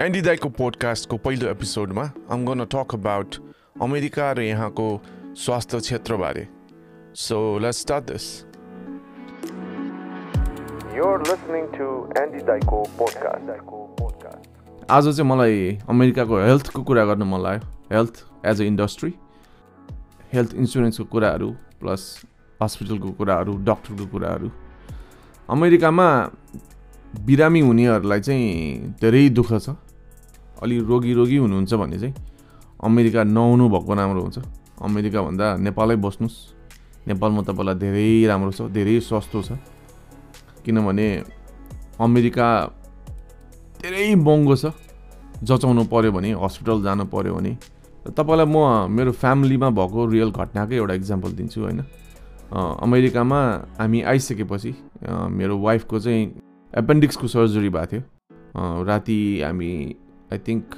एन्डी दाईको पोडकास्टको पहिलो एपिसोडमा I'm gonna talk about America र यहाँको स्वास्थ्य क्षेत्रबारे। So let's start this You're listening to Andy Daiko podcast. आज चाहिँ मलाई अमेरिकाको हेल्थको कुरा गर्नु मन लाग्यो। Health as a industry health इन्सुरेन्सको कुराहरू प्लस हस्पिटलको कुराहरू डक्टरको कुराहरू। अमेरिकामा बिरामी हुनेहरूलाई चाहिँ धेरै दुःख छ। अलि रोगी रोगी हुनुहुन्छ भने चाहिँ अमेरिका नहुनु भएको राम्रो हुन्छ। अमेरिकाभन्दा नेपालै बस्नुहोस्। नेपालमा तपाईँलाई धेरै राम्रो छ धेरै सस्तो छ। किनभने अमेरिका धेरै महँगो छ। जचाउनु पऱ्यो भने हस्पिटल जानु पऱ्यो भने। तपाईँलाई म मेरो फ्यामिलीमा भएको रियल घटनाकै एउटा इक्जाम्पल दिन्छु होइन। अमेरिकामा हामी आइसकेपछि मेरो वाइफको चाहिँ एपेन्डिक्सको सर्जरी भएको थियो। राति हामी आई थिङ्क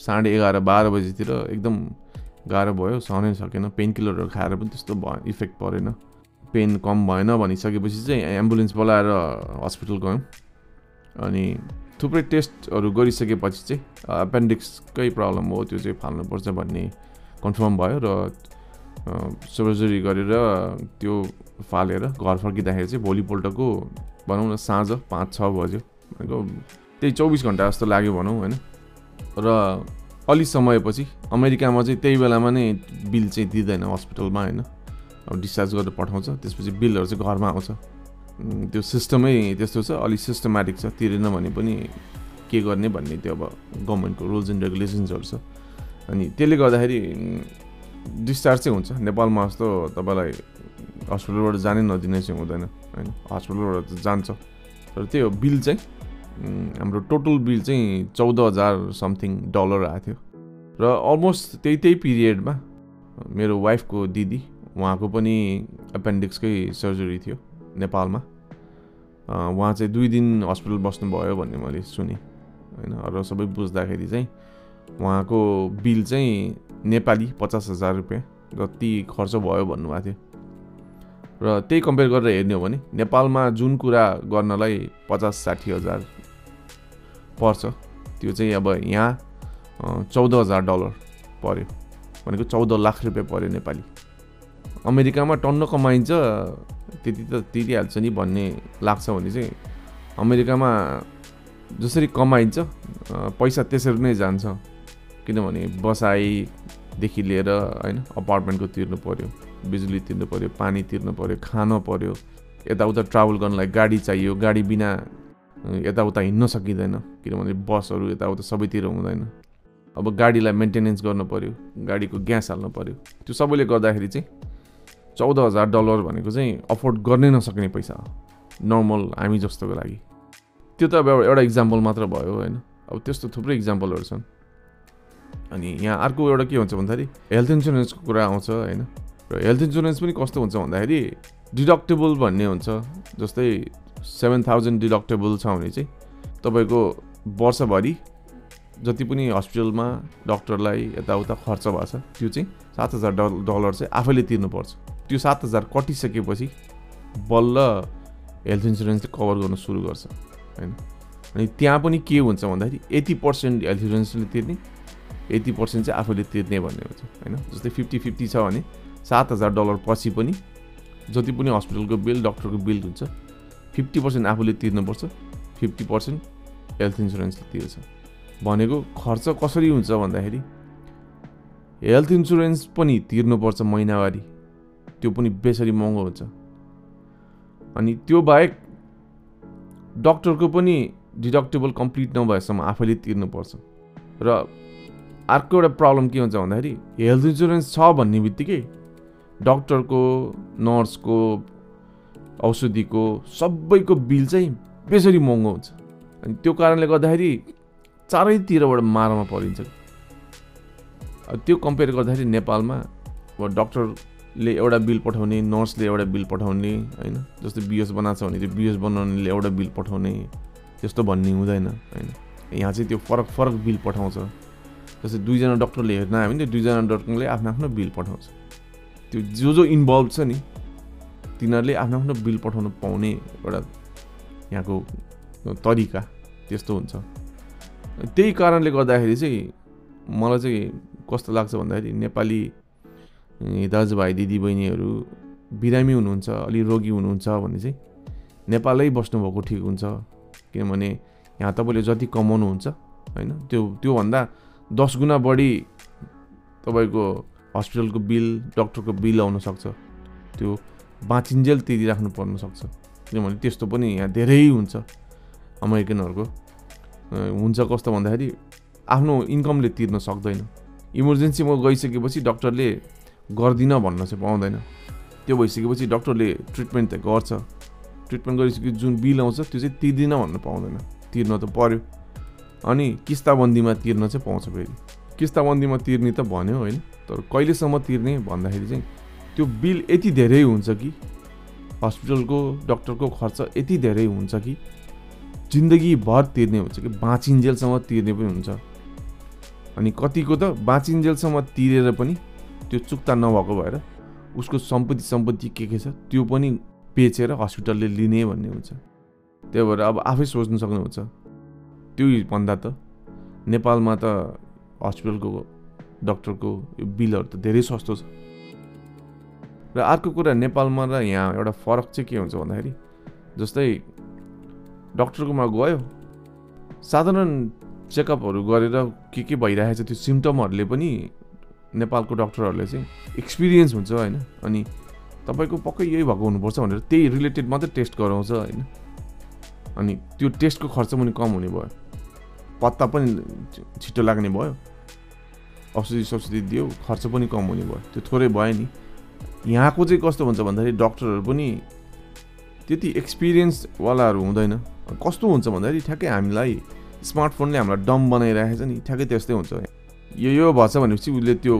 साढे एघार बाह्र बजीतिर एकदम गाह्रो भयो सहनै सकेन। पेन किलरहरू खाएर पनि त्यस्तो भयो इफेक्ट परेन। पेन कम भएन भनिसकेपछि चाहिँ एम्बुलेन्स बोलाएर हस्पिटल गयौँ। अनि थुप्रै टेस्टहरू गरिसकेपछि चाहिँ एपेन्डिक्सकै प्रब्लम हो त्यो चाहिँ फाल्नुपर्छ भन्ने कन्फर्म भयो र सर्जरी गरेर त्यो फालेर घर फर्किँदाखेरि चाहिँ भोलिपल्टको भनौँ न साँझ पाँच छ बज्यो। भनेको त्यही चौबिस घन्टा जस्तो लाग्यो भनौँ होइन। र अलि समयपछि अमेरिकामा चाहिँ त्यही बेलामा नै बिल चाहिँ दिँदैन हस्पिटलमा होइन। अब डिस्चार्ज गरेर पठाउँछ त्यसपछि बिलहरू चाहिँ घरमा आउँछ। त्यो सिस्टमै त्यस्तो छ अलिक सिस्टमेटिक छ तिरेन भने पनि के गर्ने भन्ने त्यो अब गभर्मेन्टको रुल्स एन्ड रेगुलेसन्सहरू छ। अनि त्यसले गर्दाखेरि डिस्चार्ज चाहिँ हुन्छ। नेपालमा जस्तो तपाईँलाई हस्पिटलबाट जानै नदिने चाहिँ हुँदैन होइन। हस्पिटलबाट जान्छ। तर त्यही हो बिल चाहिँ हाम्रो टोटल बिल चाहिँ चौध हजार समथिङ डलर आएको थियो। र अलमोस्ट त्यही त्यही पिरियडमा मेरो वाइफको दिदी उहाँको पनि एपेन्डिक्सकै सर्जरी थियो नेपालमा। उहाँ चाहिँ दुई दिन हस्पिटल बस्नुभयो भन्ने मैले सुनेँ होइन? र सबै बुझ्दाखेरि चाहिँ उहाँको बिल चाहिँ नेपाली पचास हजार रुपियाँ जति खर्च भयो भन्नुभएको थियो। र त्यही कम्पेयर गरेर हेर्ने हो भने नेपालमा जुन कुरा गर्नलाई पचास साठी हजार पर्छ। त्यो चाहिँ अब यहाँ चौध हजार डलर पऱ्यो भनेको चौध लाख रुपियाँ पऱ्यो नेपाली। अमेरिकामा टन्न कमाइन्छ त्यति त तिरिहाल्छ नि भन्ने लाग्छ भने चाहिँ अमेरिकामा जसरी कमाइन्छ पैसा त्यसरी नै जान्छ। किनभने बसाइदेखि लिएर होइन अपार्टमेन्टको तिर्नु पऱ्यो बिजुली तिर्नु पऱ्यो पानी तिर्नु पऱ्यो खान पऱ्यो यताउता ट्राभल गर्नलाई गाडी चाहियो गाडी बिना यताउता हिँड्न सकिँदैन किनभने बसहरू यताउता सबैतिर हुँदैन। अब गाडीलाई मेन्टेनेन्स गर्नु पऱ्यो गाडीको ग्यास हाल्नु पऱ्यो त्यो सबैले गर्दाखेरि चाहिँ चौध हजार डलर भनेको चाहिँ अफोर्ड गर्नै नसक्ने पैसा हो। नर्मल हामी जस्तोको लागि। त्यो त अब एउटा इक्जाम्पल मात्र भयो होइन। अब त्यस्तो थुप्रै इक्जाम्पलहरू छन्। अनि यहाँ अर्को एउटा के हुन्छ भन्दाखेरि हेल्थ इन्सुरेन्सको कुरा आउँछ होइन। र हेल्थ इन्सुरेन्स पनि कस्तो हुन्छ भन्दाखेरि डिडक्टेबल भन्ने हुन्छ। जस्तै सेभेन थाउजन्ड डिडक्टेबल छ भने चाहिँ तपाईँको वर्षभरि जति पनि हस्पिटलमा डक्टरलाई यताउता खर्च भएको छ त्यो चाहिँ सात हजार डलर चाहिँ आफैले तिर्नुपर्छ। त्यो सात हजार कटिसकेपछि बल्ल हेल्थ इन्सुरेन्सले कभर गर्न सुरु गर्छ होइन? अनि त्यहाँ पनि के हुन्छ भन्दाखेरि एट्टी पर्सेन्ट हेल्थ इन्सुरेन्सले तिर्ने एट्टी पर्सेन्ट चाहिँ आफूले तिर्ने भन्ने हुन्छ होइन? जस्तै फिफ्टी फिफ्टी छ भने सात हजार डलर पछि पनि जति पनि हस्पिटलको बिल डक्टरको बिल हुन्छ फिफ्टी पर्सेन्ट आफूले तिर्नुपर्छ फिफ्टी पर्सेन्ट हेल्थ इन्सुरेन्सले तिर्छ। भनेको खर्च कसरी हुन्छ भन्दाखेरि हेल्थ इन्सुरेन्स पनि तिर्नुपर्छ महिनावारी। त्यो पनि बेसरी महँगो हुन्छ। अनि त्यो बाहेक डक्टरको पनि डिडक्टेबल कम्प्लिट नभएसम्म आफैले तिर्नुपर्छ। र अर्को एउटा प्रब्लम के हुन्छ भन्दाखेरि हेल्थ इन्सुरेन्स छ भन्ने बित्तिकै डक्टरको नर्सको औषधिको सबैको बिल चाहिँ बेसरी महँगो हुन्छ। अनि त्यो कारणले गर्दाखेरि चारैतिरबाट मारमा परिन्छ। त्यो कम्पेयर गर्दाखेरि नेपालमा अब डक्टरले एउटा बिल पठाउने नर्सले एउटा बिल पठाउने होइन? जस्तै बिएस बनाएको छ भने त्यो बिएस बनाउनेले एउटा बिल पठाउने त्यस्तो भन्ने हुँदैन होइन? यहाँ चाहिँ त्यो फरक फरक बिल पठाउँछ। जस्तै दुईजना डक्टरले हेर्न आयो भने त्यो दुईजना डक्टरले आफ्नो आफ्नो बिल पठाउँछ। त्यो जो जो इन्भल्भ छ नि तिनीहरूले आफ्नो आफ्नो बिल पठाउनु पाउने एउटा यहाँको तरिका त्यस्तो हुन्छ। त्यही कारणले गर्दाखेरि चाहिँ मलाई चाहिँ कस्तो लाग्छ भन्दाखेरि नेपाली दाजुभाइ दिदीबहिनीहरू बिरामी हुनुहुन्छ अलि रोगी हुनुहुन्छ भने चाहिँ नेपालै बस्नुभएको ठिक हुन्छ। किनभने यहाँ तपाईँले जति कमाउनुहुन्छ होइन त्यो त्योभन्दा दस गुणा बढी तपाईँको हस्पिटलको बिल डक्टरको बिल आउनसक्छ त्यो बाँचिन्जेल तिरिराख्नु पर्न सक्छ। किनभने त्यस्तो पनि यहाँ धेरै हुन्छ अमेरिकनहरूको। हुन्छ कस्तो भन्दाखेरि आफ्नो इन्कमले तिर्न सक्दैन। इमर्जेन्सीमा गइसकेपछि डक्टरले गर्दिनँ भन्न चाहिँ पाउँदैन। त्यो भइसकेपछि डक्टरले ट्रिटमेन्ट त गर्छ। ट्रिटमेन्ट गरिसकेपछि जुन बिल आउँछ त्यो चाहिँ तिर्दिनँ भन्न पाउँदैन। तिर्न त पऱ्यो अनि किस्ताबन्दीमा तिर्न चाहिँ पाउँछ फेरि। किस्ताबन्दीमा तिर्ने त भन्यो होइन तर कहिलेसम्म तिर्ने भन्दाखेरि चाहिँ त्यो बिल यति धेरै हुन्छ कि? हस्पिटलको डक्टरको खर्च यति धेरै हुन्छ कि? जिन्दगीभर तिर्ने हुन्छ कि? बाँचिन्जेलसम्म तिर्ने पनि हुन्छ। अनि कतिको त बाँचिन्जेलसम्म तिरेर पनि त्यो चुक्ता नभएको भएर उसको सम्पत्ति सम्पत्ति के के छ त्यो पनि बेचेर हस्पिटलले लिने भन्ने हुन्छ। त्यही भएर अब आफै सोच्नु सक्नुहुन्छ। त्यो भन्दा त नेपालमा त हस्पिटलको डक्टरको बिलहरू त धेरै सस्तो छ। र अर्को कुरा नेपालमा र यहाँ एउटा फरक चाहिँ के हुन्छ भन्दाखेरि जस्तै डक्टरकोमा गयो साधारण चेकअपहरू गरेर के के भइरहेछ त्यो सिम्टमहरूले पनि नेपालको डक्टरहरूले चाहिँ एक्सपिरियन्स हुन्छ होइन। अनि तपाईँको पक्कै यही भएको हुनुपर्छ भनेर त्यही रिलेटेड मात्रै टेस्ट गराउँछ होइन। अनि त्यो टेस्टको खर्च पनि कम हुने भयो। पत्ता पनि छिटो लाग्ने भयो। औषधि सौषधि दियो खर्च पनि कम हुने भयो। त्यो थोरै भयो नि। यहाँको चाहिँ कस्तो हुन्छ भन्दाखेरि डक्टरहरू पनि त्यति एक्सपिरियन्सवालाहरू हुँदैन। कस्तो हुन्छ भन्दाखेरि ठ्याक्कै हामीलाई स्मार्टफोनले हामीलाई डम बनाइरहेको छ नि। ठ्याक्कै त्यस्तै हुन्छ। यो यो भएछ भनेपछि उसले त्यो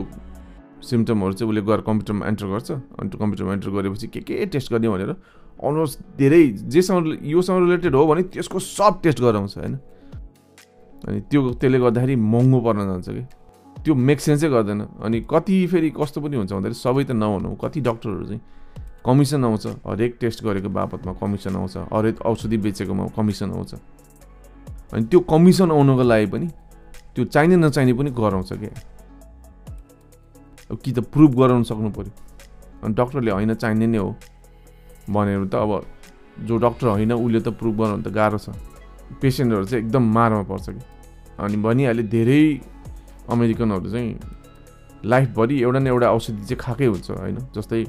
सिम्टमहरू चाहिँ उसले गएर कम्प्युटरमा एन्टर गर्छ। अनि त्यो कम्प्युटरमा एन्टर गरेपछि के के टेस्ट गर्ने भनेर अलमोस्ट धेरै जेसँग योसँग रिलेटेड हो भने त्यसको सब टेस्ट गराउँछ होइन? अनि त्यो त्यसले गर्दाखेरि महँगो पर्न जान्छ कि? त्यो मेक सेन्सै गर्दैन। अनि कति फेरि कस्तो पनि हुन्छ भन्दाखेरि सबै त नभनौँ कति डक्टरहरू चाहिँ कमिसन आउँछ हरेक टेस्ट गरेको बापतमा कमिसन आउँछ हरेक औषधि बेचेकोमा कमिसन आउँछ। अनि त्यो कमिसन आउनुको लागि पनि त्यो चाहिने नचाहिने पनि गराउँछ क्या। अब कि त प्रुभ गराउनु सक्नु पऱ्यो अनि डक्टरले होइन चाहिने नै हो भनेर त अब जो डक्टर होइन उसले त प्रुभ गराउनु त गाह्रो छ। पेसेन्टहरू चाहिँ एकदम मारमा पर्छ कि। अनि भनिहाले धेरै अमेरिकनहरू चाहिँ लाइफभरि एउटा न एउटा औषधि चाहिँ खाएकै हुन्छ होइन? जस्तै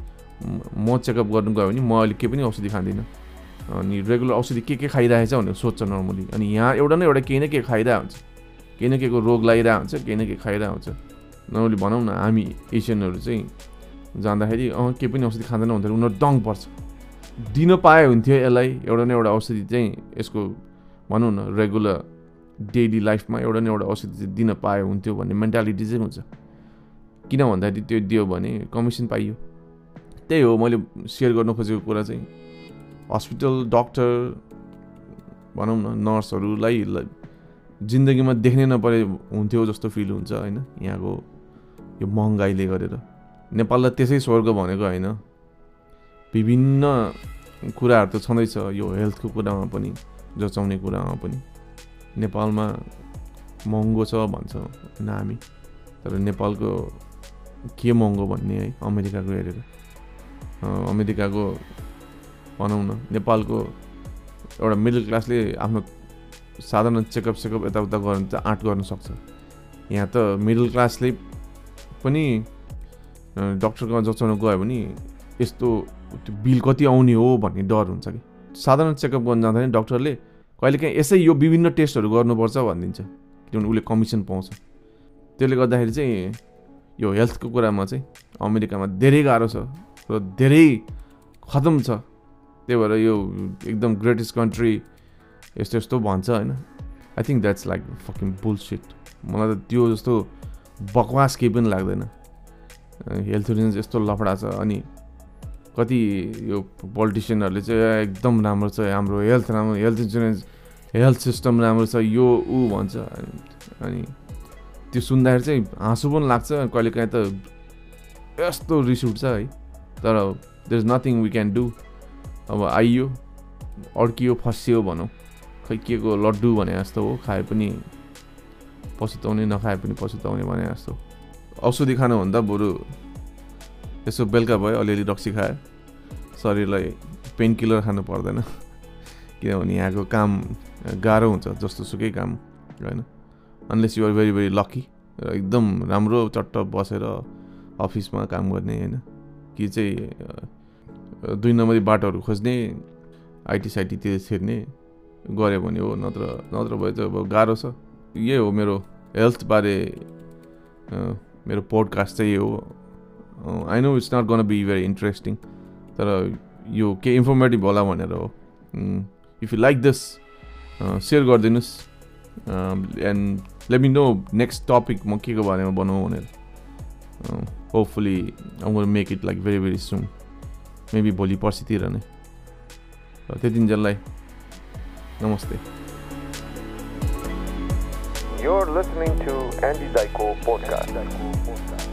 म चेकअप गर्नु गयो भने म अहिले केही पनि औषधि खाँदिनँ। अनि रेगुलर औषधि के के खाइरहेछ भनेर सोध्छ नर्मली अनि यहाँ एउटा न एउटा केही न केही खाइरहेको हुन्छ। केही न केहीको रोग लगाइरहेको हुन्छ केही न केही खाइरहेको हुन्छ। नर्मली भनौँ न हामी एसियनहरू चाहिँ जाँदाखेरि अँ केही पनि औषधि खाँदैन भन्दाखेरि उनीहरू दङ पर्छ। दिन पाए हुन्थ्यो यसलाई एउटा न एउटा औषधि चाहिँ यसको भनौँ न रेगुलर डेली लाइफमा एउटा न एउटा औषधि चाहिँ दिन पायो हुन्थ्यो भन्ने मेन्टालिटी चाहिँ हुन्छ। किन भन्दाखेरि त्यो दियो भने कमिसन पाइयो। त्यही हो मैले सेयर गर्नु खोजेको कुरा चाहिँ। हस्पिटल डक्टर भनौँ न नर्सहरूलाई जिन्दगीमा देख्नै नपरे हुन्थ्यो जस्तो फिल हुन्छ होइन? यहाँको यो महँगाइले गरेर। नेपाललाई त्यसै स्वर्ग भनेको होइन। विभिन्न कुराहरू त छँदैछ यो हेल्थको कुरामा पनि जचाउने कुरामा पनि। नेपालमा महँगो छ भन्छ होइन हामी तर नेपालको के महँगो भन्ने है अमेरिकाको हेरेर। अमेरिकाको भनौँ न नेपालको एउटा मिडल क्लासले आफ्नो साधारण चेकअप सेकअप यताउता गर्नु त आँट गर्न सक्छ। यहाँ त मिडल क्लासले पनि डक्टरकोमा जचाउनु गयो भने यस्तो त्यो बिल कति आउने हो भन्ने डर हुन्छ कि। साधारण चेकअप गर्नु जाँदाखेरि डक्टरले कहिलेकाहीँ यसै यो विभिन्न टेस्टहरू गर्नुपर्छ भनिदिन्छ किनभने उसले कमिसन पाउँछ। त्यसले गर्दाखेरि चाहिँ यो हेल्थको कुरामा चाहिँ अमेरिकामा धेरै गाह्रो छ र धेरै खतम छ। त्यही भएर यो एकदम ग्रेटेस्ट कन्ट्री यस्तो यस्तो भन्छ होइन। I think that's like fucking bullshit मलाई त त्यो जस्तो बकवास केही पनि लाग्दैन। हेल्थ इन्सुरेन्स यस्तो लफडा छ अनि कति यो पोलिटिसियनहरूले चाहिँ एकदम राम्रो छ हाम्रो हेल्थ राम्रो हेल्थ इन्सुरेन्स हेल्थ सिस्टम राम्रो छ यो ऊ भन्छ। अनि त्यो सुन्दाखेरि चाहिँ हाँसो पनि लाग्छ कहिलेकाहीँ त यस्तो रिस उठ्छ है। तर there is nothing we can do अब आइयो अड्कियो फसियो भनौँ। खै के को लड्डु भने जस्तो हो खाए पनि पछुताउने नखाए पनि पछुताउने भने जस्तो। औषधि खानुभन्दा बरु यसो बेलुका भयो अलिअलि रक्सी खायो शरीरलाई पेन किलर खानु पर्दैन। किनभने यहाँको काम गाह्रो हुन्छ जस्तो सुकै काम होइन? Unless you're very very lucky र एकदम राम्रो चट्ट बसेर अफिसमा काम गर्ने होइन? कि चाहिँ दुई नम्बरी बाटोहरू खोज्ने आइटी साइटीतिर छिर्ने गऱ्यो भने हो नत्र नत्र भए चाहिँ अब गाह्रो छ। यही हो मेरो हेल्थबारे मेरो पोडकास्ट चाहिँ हो। I know it's not gonna be very interesting तर यो के इन्फर्मेटिभ होला भनेर हो। If you like this share गरिदिनुहोस् and let me know next topic म के को बारेमा बनाऊँ भनेर। Hopefully I'm make it like very very soon maybe भोलि पर्सितिर नै। त्यतिन्जेललाई नमस्ते। You're listening to Andy Dyko Podcast.